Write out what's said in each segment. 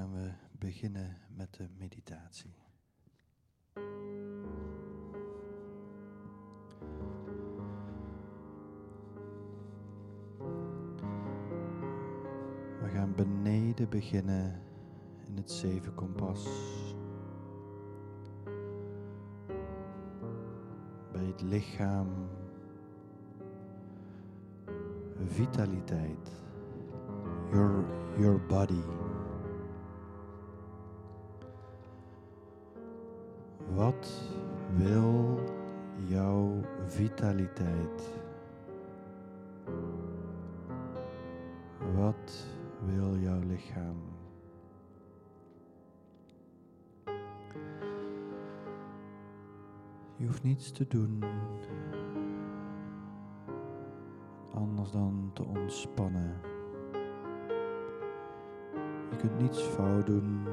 gaan we beginnen met de meditatie. We gaan beneden beginnen in het zeven kompas. Bij het lichaam. Vitaliteit. Your, your body. Wat wil jouw vitaliteit? Wat wil jouw lichaam? Je hoeft niets te doen anders dan te ontspannen. Je kunt niets fout doen.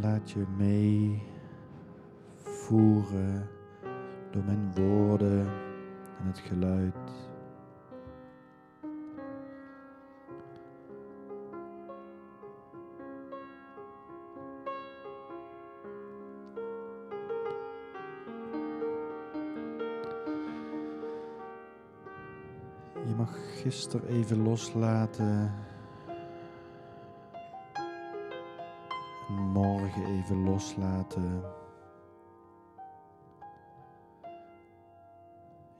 Laat je mee voeren door mijn woorden en het geluid. Je mag gisteren even loslaten. Morgen even loslaten.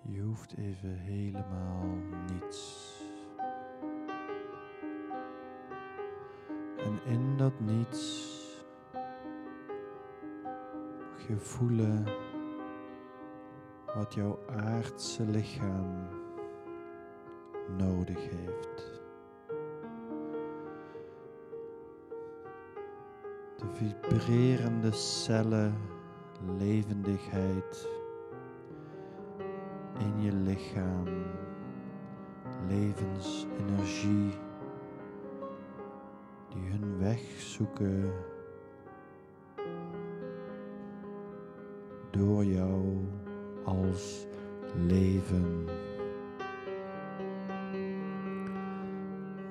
Je hoeft even helemaal niets. En in dat niets mag je voelen wat jouw aardse lichaam nodig heeft. Vibrerende cellen, levendigheid in je lichaam, levensenergie die hun weg zoeken door jou als leven.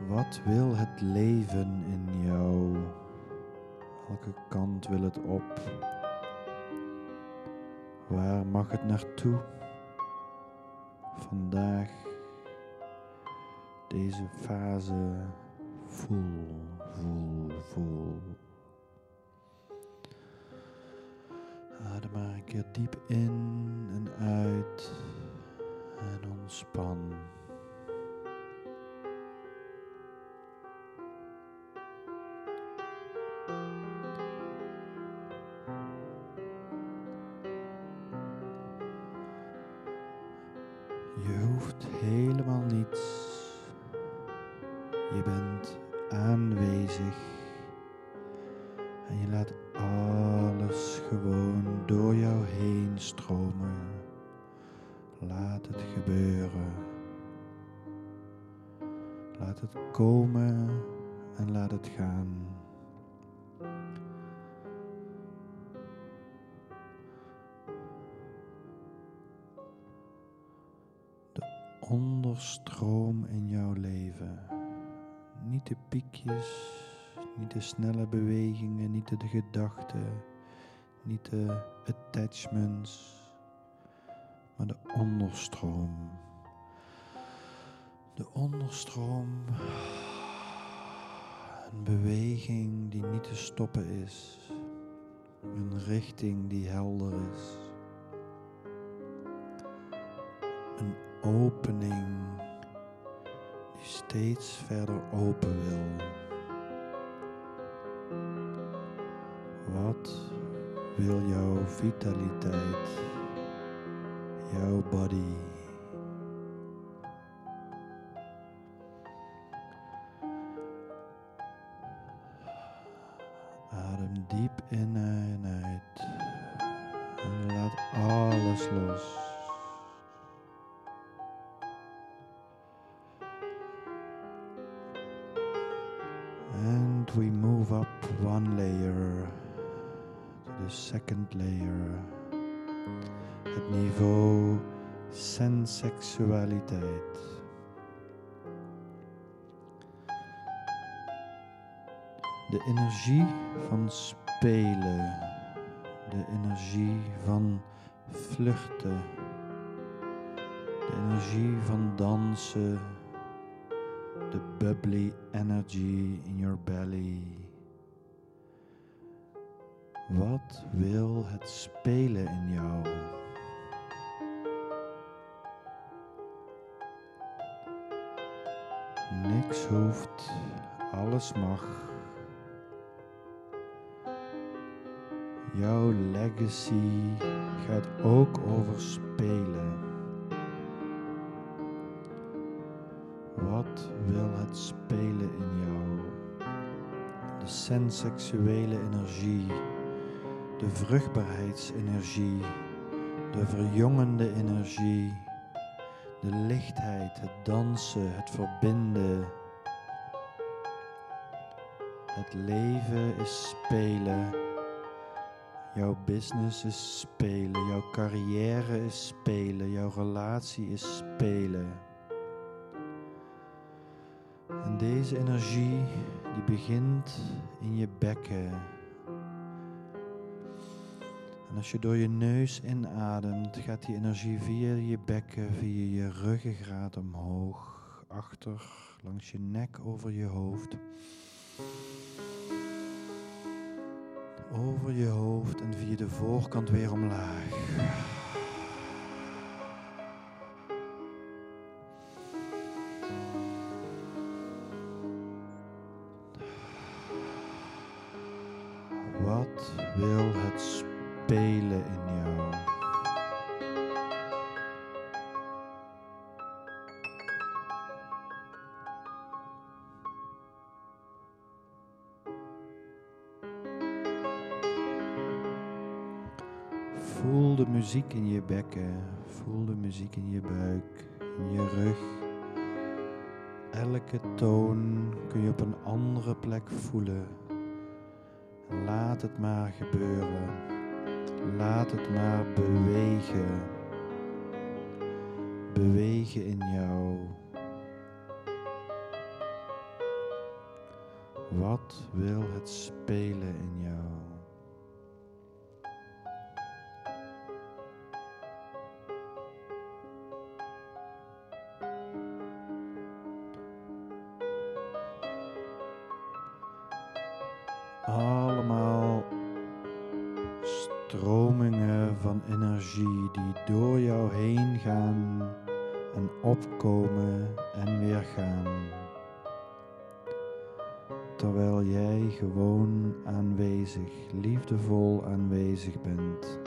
Wat wil het leven in jou? Welke kant wil het op? Waar mag het naartoe? Vandaag, deze fase, voel, voel, voel. Adem maar een keer diep in en uit en ontspan. En je laat alles gewoon door jou heen stromen. Laat het gebeuren. Laat het komen en laat het gaan. onderstroom in jouw leven. Niet de piekjes, niet de snelle bewegingen, niet de gedachten, niet de attachments, maar de onderstroom. De onderstroom, een beweging die niet te stoppen is, een richting die helder is. Een opening die steeds verder open wil. Wil jouw vitaliteit, jouw body? Energie van spelen. De energie van vluchten. De energie van dansen. De bubbly energy in your belly. Wat wil het spelen in jou? Niks hoeft, alles mag. Jouw legacy gaat ook over spelen. Wat wil het spelen in jou? De senseksuele energie, de vruchtbaarheidsenergie, de verjongende energie, de lichtheid, het dansen, het verbinden. Het leven is spelen. Jouw business is spelen, jouw carrière is spelen, jouw relatie is spelen. En deze energie die begint in je bekken. En als je door je neus inademt, gaat die energie via je bekken, via je ruggengraat omhoog, achter, langs je nek, over je hoofd. Over je hoofd en via de voorkant weer omlaag. Muziek in je bekken, voel de muziek in je buik, in je rug. Elke toon kun je op een andere plek voelen. Laat het maar gebeuren. Laat het maar bewegen. Bewegen in jou. Wat wil het spelen in jou? Allemaal stromingen van energie die door jou heen gaan en opkomen en weer gaan. Terwijl jij gewoon aanwezig, liefdevol aanwezig bent.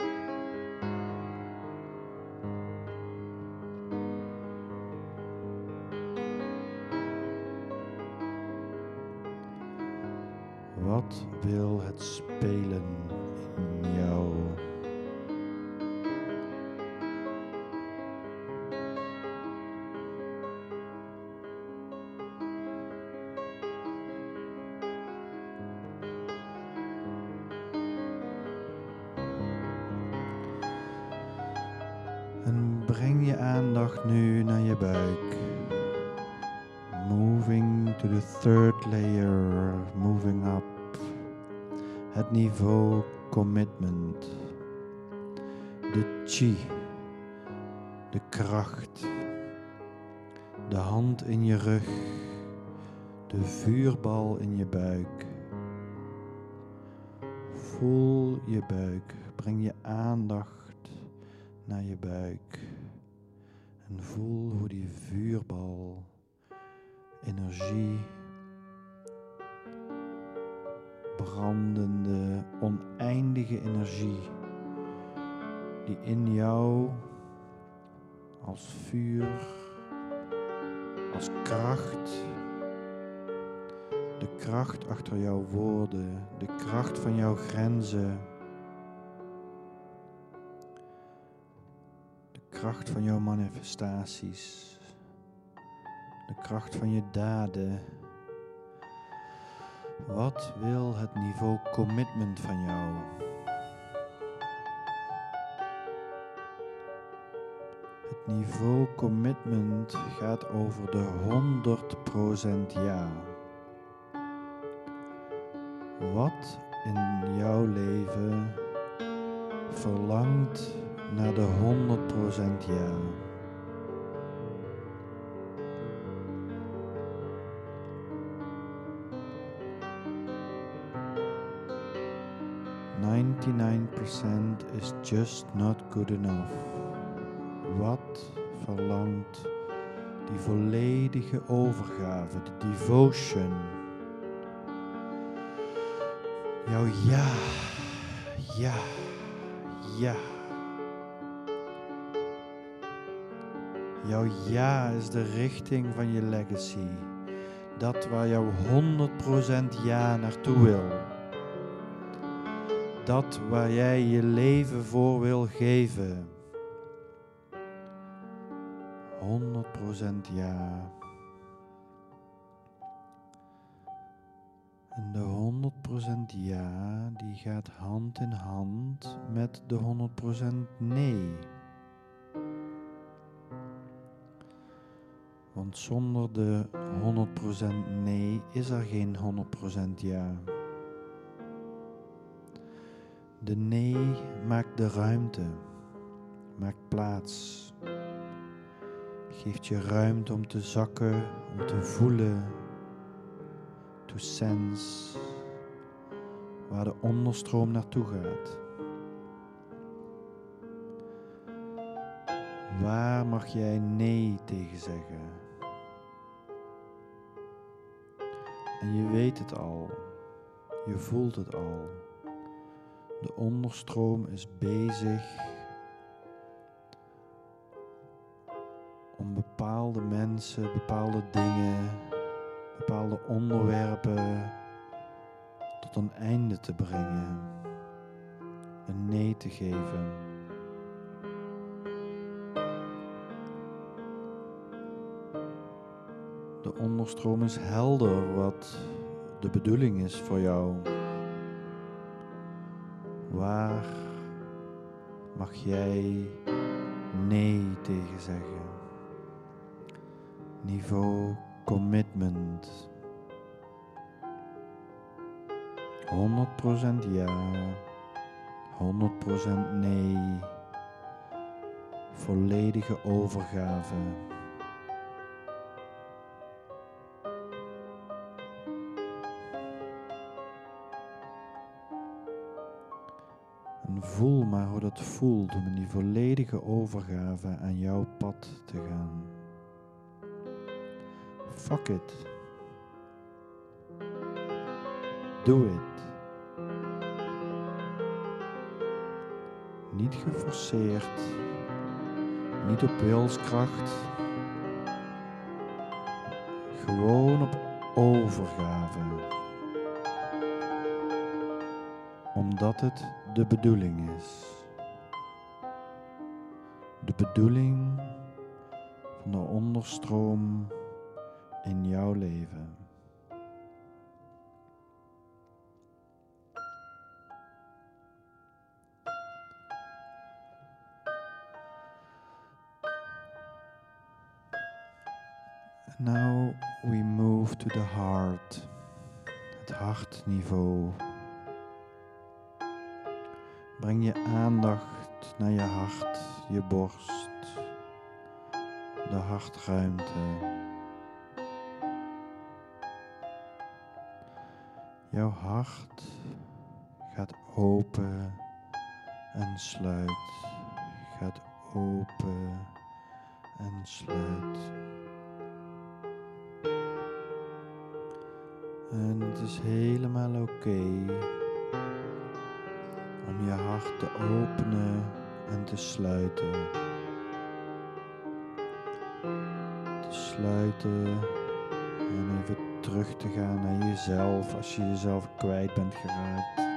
De chi. De kracht. De hand in je rug. De vuurbal in je buik. Voel je buik. Breng je aandacht naar je buik. En voel hoe die vuurbal energie, brandende, oneindige energie, die in jou als vuur, als kracht, de kracht achter jouw woorden, de kracht van jouw grenzen, de kracht van jouw manifestaties de kracht van je daden. Wat wil het niveau commitment van jou? Het niveau commitment gaat over de 100% ja. Wat in jouw leven verlangt naar de 100% ja? Ninety-nine percent is just not good enough. Wat verlangt die volledige overgave, de devotion? Jouw ja, ja, ja. Jouw ja is de richting van je legacy. Dat waar jouw 100% ja naartoe wil. Dat waar jij je leven voor wil geven. 100% ja. En de 100% ja, die gaat hand in hand met de 100% nee. Want zonder de 100% nee is er geen 100% ja. De nee maakt de ruimte, maakt plaats, geeft je ruimte om te zakken, om te voelen, to sense waar de onderstroom naartoe gaat. Waar mag jij nee tegen zeggen? En je weet het al, je voelt het al. De onderstroom is bezig om bepaalde mensen, bepaalde dingen, bepaalde onderwerpen tot een einde te brengen. Een nee te geven. De onderstroom is helder wat de bedoeling is voor jou. Waar mag jij nee tegen zeggen? Niveau commitment. 100% ja, 100% nee. Volledige overgave. Voel maar hoe dat voelt om in die volledige overgave aan jouw pad te gaan. Fuck it. Do it. Niet geforceerd, niet op wilskracht, gewoon op overgave. Omdat het de bedoeling is. De bedoeling van de onderstroom in jouw leven. Now we move to the heart, het hartniveau. Breng je aandacht naar je hart, je borst, de hartruimte. Jouw hart gaat open en sluit, gaat open en sluit. En het is helemaal oké je hart te openen en te sluiten. Te sluiten en even terug te gaan naar jezelf als je jezelf kwijt bent geraakt.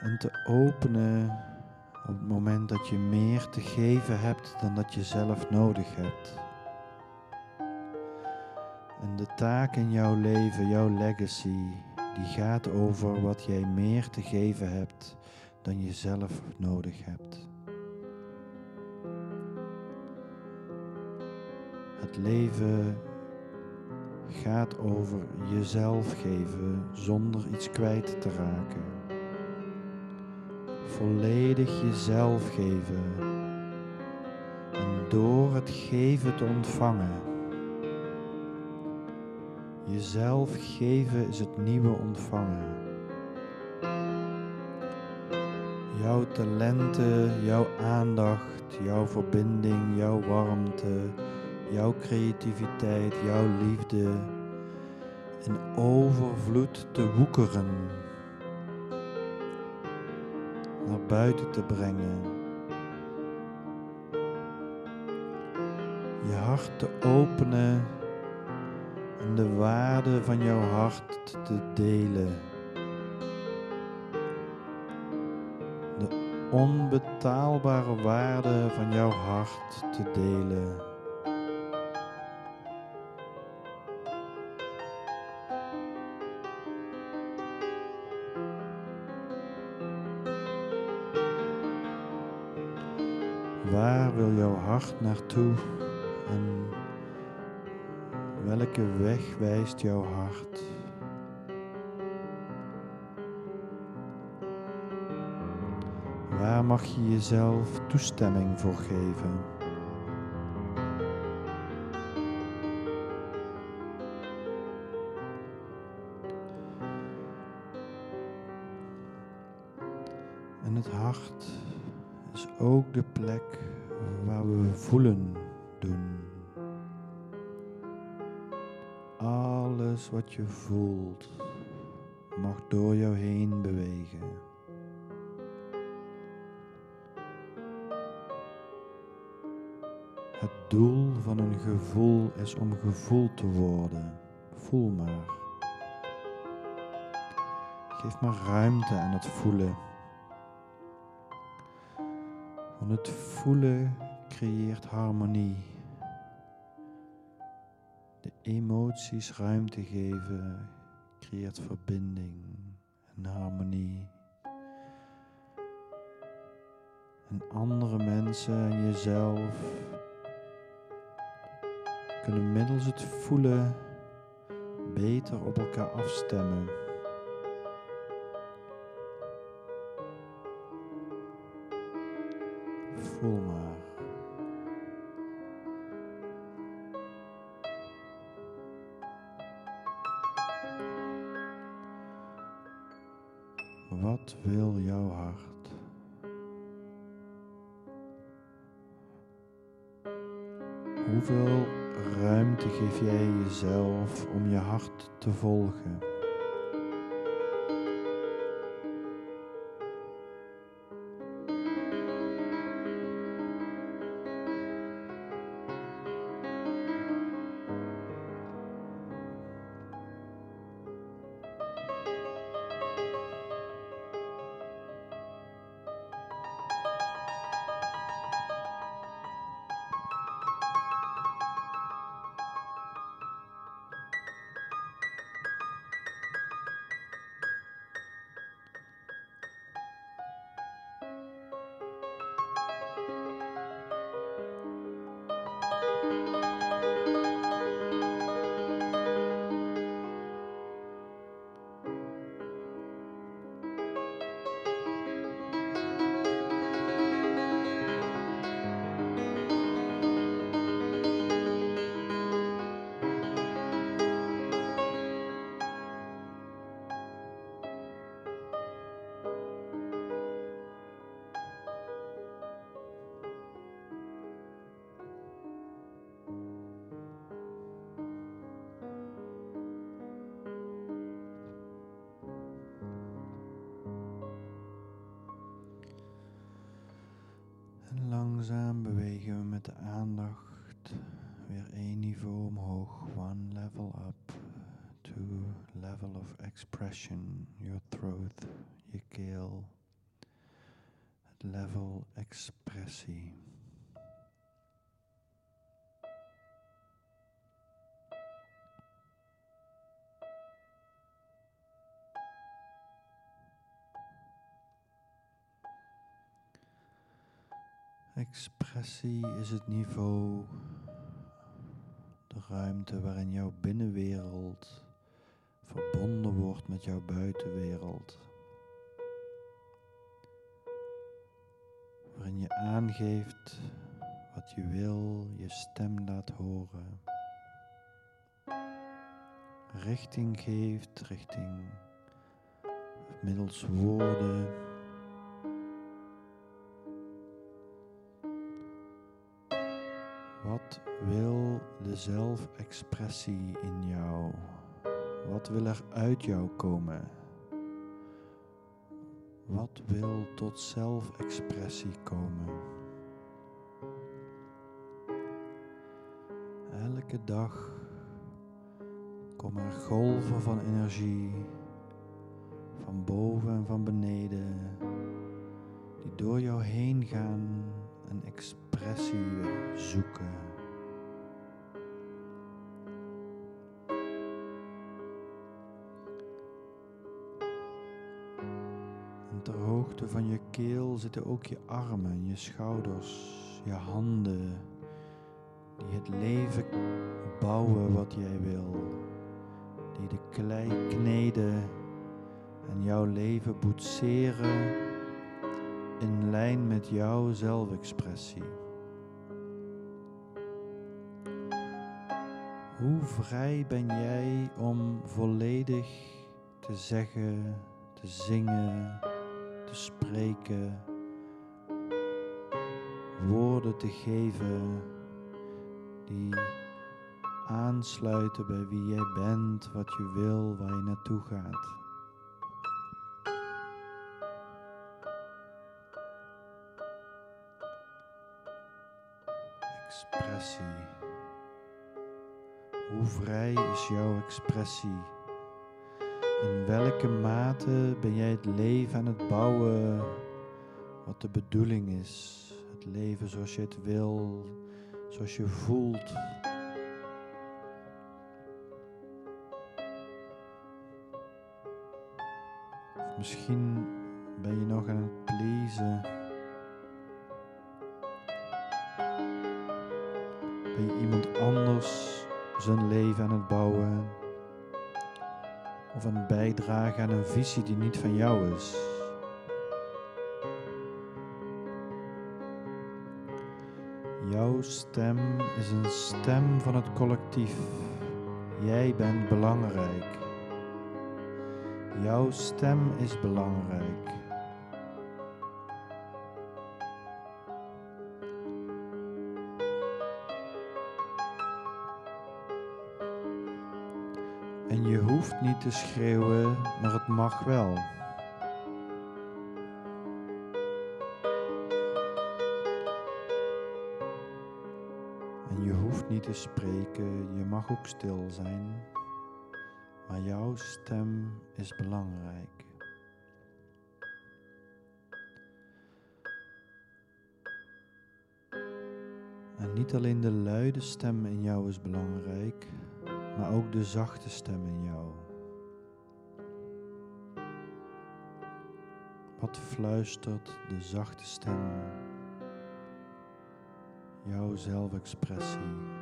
En te openen op het moment dat je meer te geven hebt dan dat je zelf nodig hebt. De taak in jouw leven, jouw legacy, die gaat over wat jij meer te geven hebt dan je zelf nodig hebt. Het leven gaat over jezelf geven zonder iets kwijt te raken. Volledig jezelf geven. En door het geven te ontvangen. Jezelf geven is het nieuwe ontvangen. Jouw talenten, jouw aandacht, jouw verbinding, jouw warmte, jouw creativiteit, jouw liefde in overvloed te woekeren, naar buiten te brengen. Je hart te openen de waarde van jouw hart te delen. De onbetaalbare waarde van jouw hart te delen. Waar wil jouw hart naartoe welke weg wijst jouw hart? Waar mag je jezelf toestemming voor geven? En het hart is ook de plek waar we voelen doen. Alles wat je voelt mag door jou heen bewegen. Het doel van een gevoel is om gevoeld te worden. Voel maar. Geef maar ruimte aan het voelen. Want het voelen creëert harmonie. Emoties ruimte geven creëert verbinding en harmonie. En andere mensen en jezelf kunnen middels het voelen beter op elkaar afstemmen. Voel maar. Geef jij jezelf om je hart te volgen? Met de aandacht weer één niveau omhoog. One level up to level of expression. Your throat, je keel. Het level expressie. Expressie is het niveau De ruimte waarin jouw binnenwereld verbonden wordt met jouw buitenwereld. Waarin je aangeeft wat je wil, je stem laat horen. Richting geeft, richting middels woorden. Wat wil de zelfexpressie in jou? Wat wil er uit jou komen? Wat wil tot zelfexpressie komen? Elke dag komen er golven van energie van boven en van beneden die door jou heen gaan een expressie zoeken. Van je keel zitten ook je armen, je schouders, je handen, die het leven bouwen wat jij wil, die de klei kneden en jouw leven boetseren in lijn met jouw zelfexpressie. Hoe vrij ben jij om volledig te zeggen, te zingen, te spreken, woorden te geven die aansluiten bij wie jij bent, wat je wil, waar je naartoe gaat. Expressie. Hoe vrij is jouw expressie? In welke mate ben jij het leven aan het bouwen wat de bedoeling is? Het leven zoals je het wil, zoals je voelt. Of misschien ben je nog aan het pleasen. Ben je iemand anders zijn leven aan het bouwen? Of aan het bijdragen aan een visie die niet van jou is? Jouw stem is een stem van het collectief. Jij bent belangrijk. Jouw stem is belangrijk. Niet te schreeuwen, maar het mag wel. En je hoeft niet te spreken, je mag ook stil zijn, maar jouw stem is belangrijk. En niet alleen de luide stem in jou is belangrijk, maar ook de zachte stem in jou. Wat fluistert de zachte stem? Jouw zelfexpressie.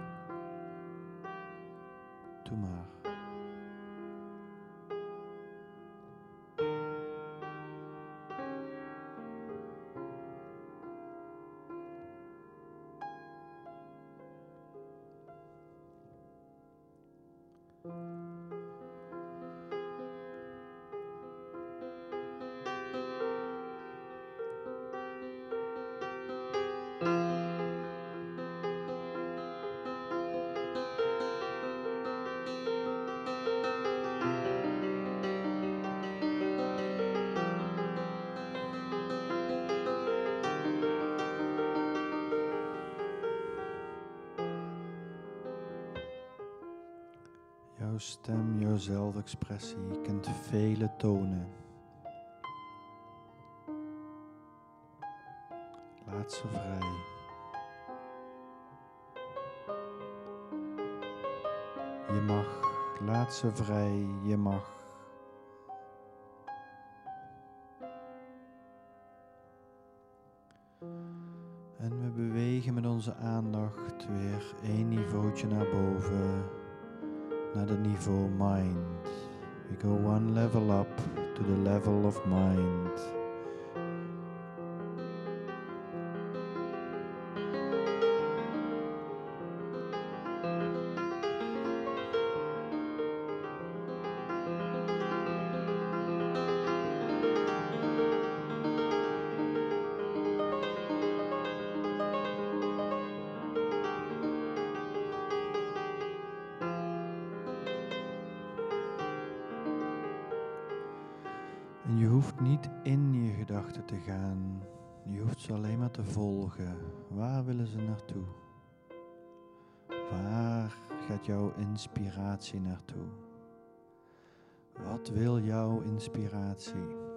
Stem, jouw zelfexpressie kent vele tonen. Laat ze vrij. Je mag, laat ze vrij, je mag. En we bewegen met onze aandacht weer één niveautje naar boven, naar het niveau mind. We go one level up to the level of mind. Niet in je gedachten te gaan. Je hoeft ze alleen maar te volgen. Waar willen ze naartoe? Waar gaat jouw inspiratie naartoe? Wat wil jouw inspiratie?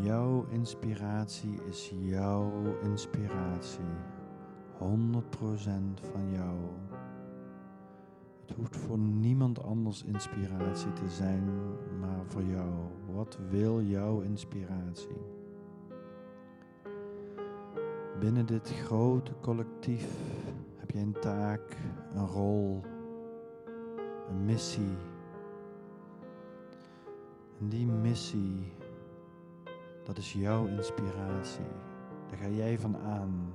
Jouw inspiratie is jouw inspiratie. 100% van jou. Hoeft voor niemand anders inspiratie te zijn, maar voor jou. Wat wil jouw inspiratie? Binnen dit grote collectief heb je een taak, een rol, een missie. En die missie, dat is jouw inspiratie. Daar ga jij van aan.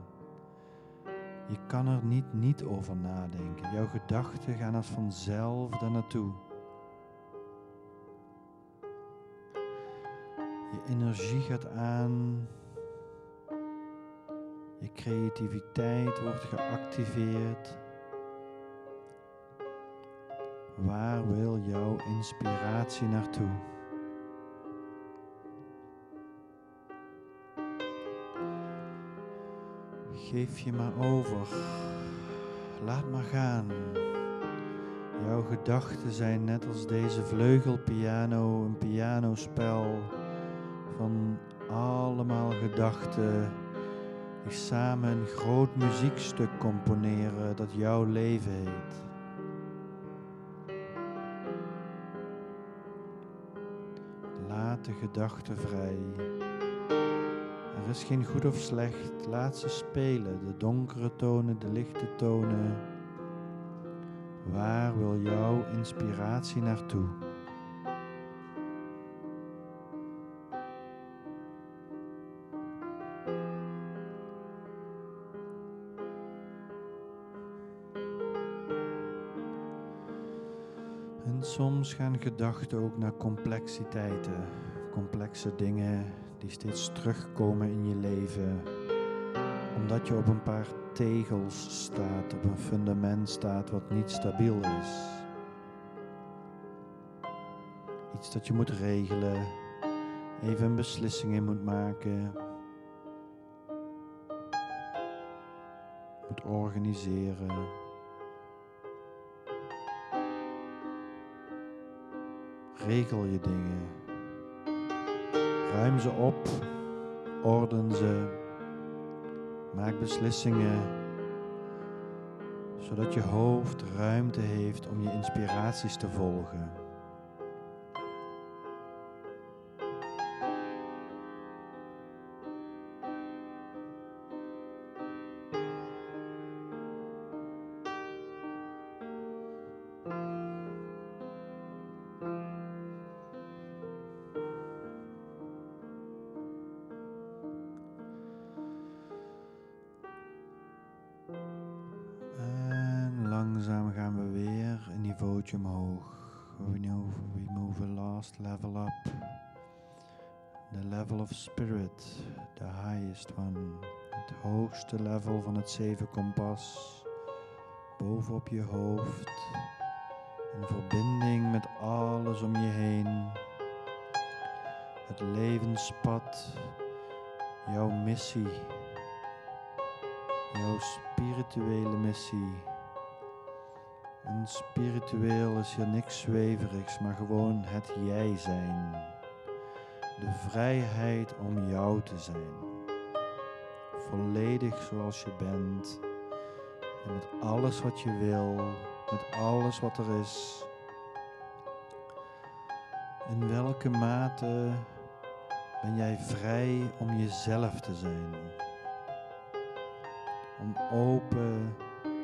Je kan er niet niet over nadenken. Jouw gedachten gaan als vanzelf daar naartoe. Je energie gaat aan. Je creativiteit wordt geactiveerd. Waar wil jouw inspiratie naartoe? Geef je maar over. Laat maar gaan. Jouw gedachten zijn net als deze vleugelpiano, een pianospel van allemaal gedachten die samen een groot muziekstuk componeren dat jouw leven heet. Laat de gedachten vrij. Is geen goed of slecht, laat ze spelen, de donkere tonen, de lichte tonen. Waar wil jouw inspiratie naartoe? En soms gaan gedachten ook naar complexiteiten, complexe dingen die steeds terugkomen in je leven, omdat je op een paar tegels staat, op een fundament staat wat niet stabiel is. Iets dat je moet regelen, even een beslissing in moet maken, moet organiseren. Regel je dingen. Ruim ze op, orden ze, maak beslissingen, zodat je hoofd ruimte heeft om je inspiraties te volgen. Niveautje omhoog. We move, we move a last level up. The level of spirit, the highest one. Het hoogste level van het zeven kompas. Bovenop je hoofd. In verbinding met alles om je heen. Het levenspad. Jouw missie jouw spirituele missie. Spiritueel is hier niks zweverigs, maar gewoon het jij zijn. De vrijheid om jou te zijn. Volledig zoals je bent. En met alles wat je wil, met alles wat er is. In welke mate ben jij vrij om jezelf te zijn. Om open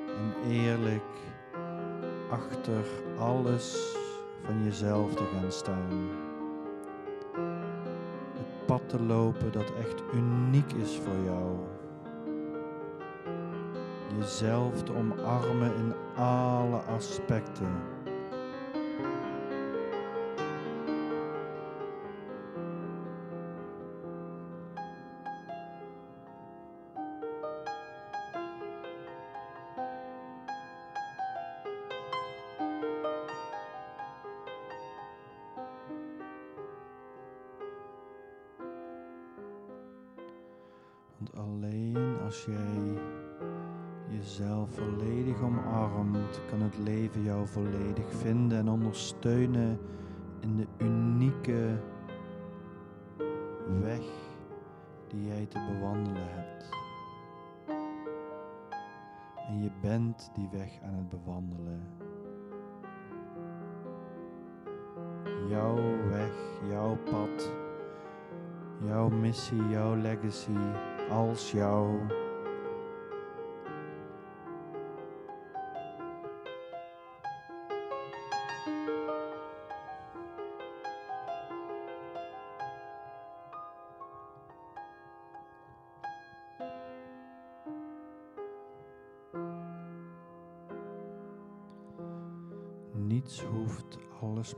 en eerlijk achter alles van jezelf te gaan staan. Het pad te lopen dat echt uniek is voor jou. Jezelf te omarmen in alle aspecten. Vinden en ondersteunen in de unieke weg die jij te bewandelen hebt. En je bent die weg aan het bewandelen. Jouw weg, jouw pad, jouw missie, jouw legacy als jou.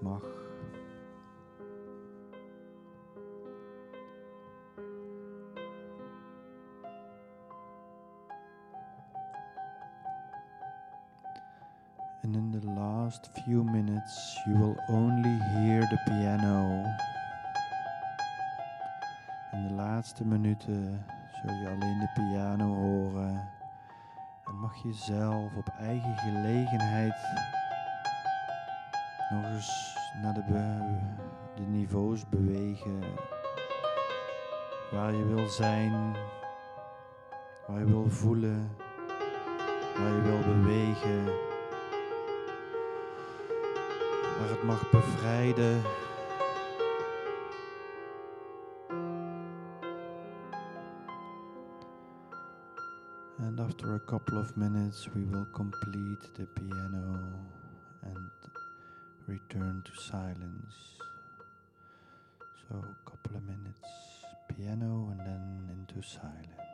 Mag. And in the last few minutes, you will only hear the piano. In de laatste minuten zul je alleen de piano horen. En mag je zelf op eigen gelegenheid nog eens naar de, de niveaus bewegen. Waar je wil zijn, waar je wil voelen, waar je wil bewegen. Waar het mag bevrijden. And after a couple of minutes, we will complete the piano return to silence. So, a couple of minutes piano and then into silence.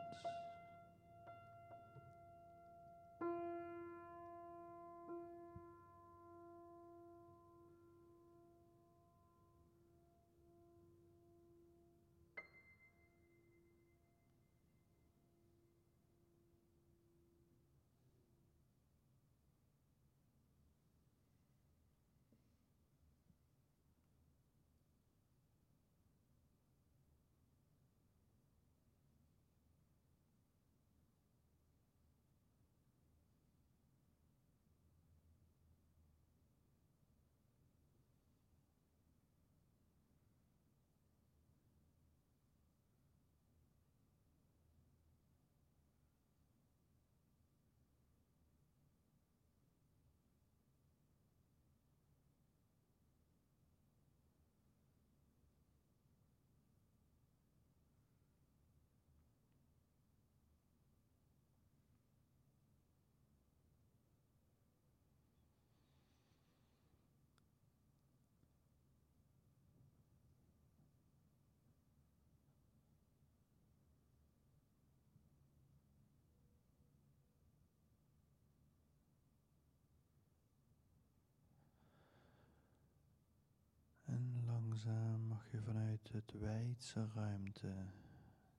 Mag je vanuit het wijdse ruimte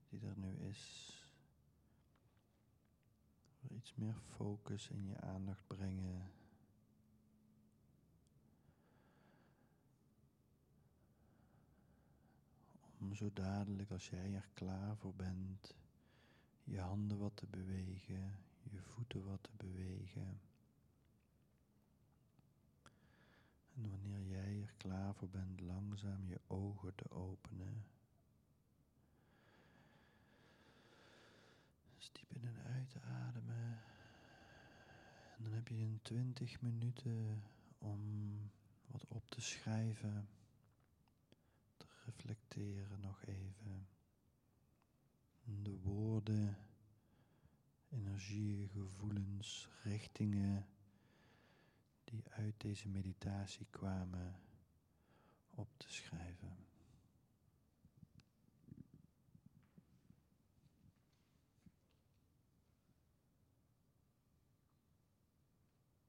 die er nu is, iets meer focus in je aandacht brengen. Om zo dadelijk als jij er klaar voor bent, je handen wat te bewegen, je voeten wat te bewegen. En wanneer jij er klaar voor bent, langzaam je ogen te openen. Dus diep in en uit te ademen. En dan heb je een 20 minuten om wat op te schrijven. wat reflecteren nog even de woorden, energieën, gevoelens, richtingen die uit deze meditatie kwamen op te schrijven.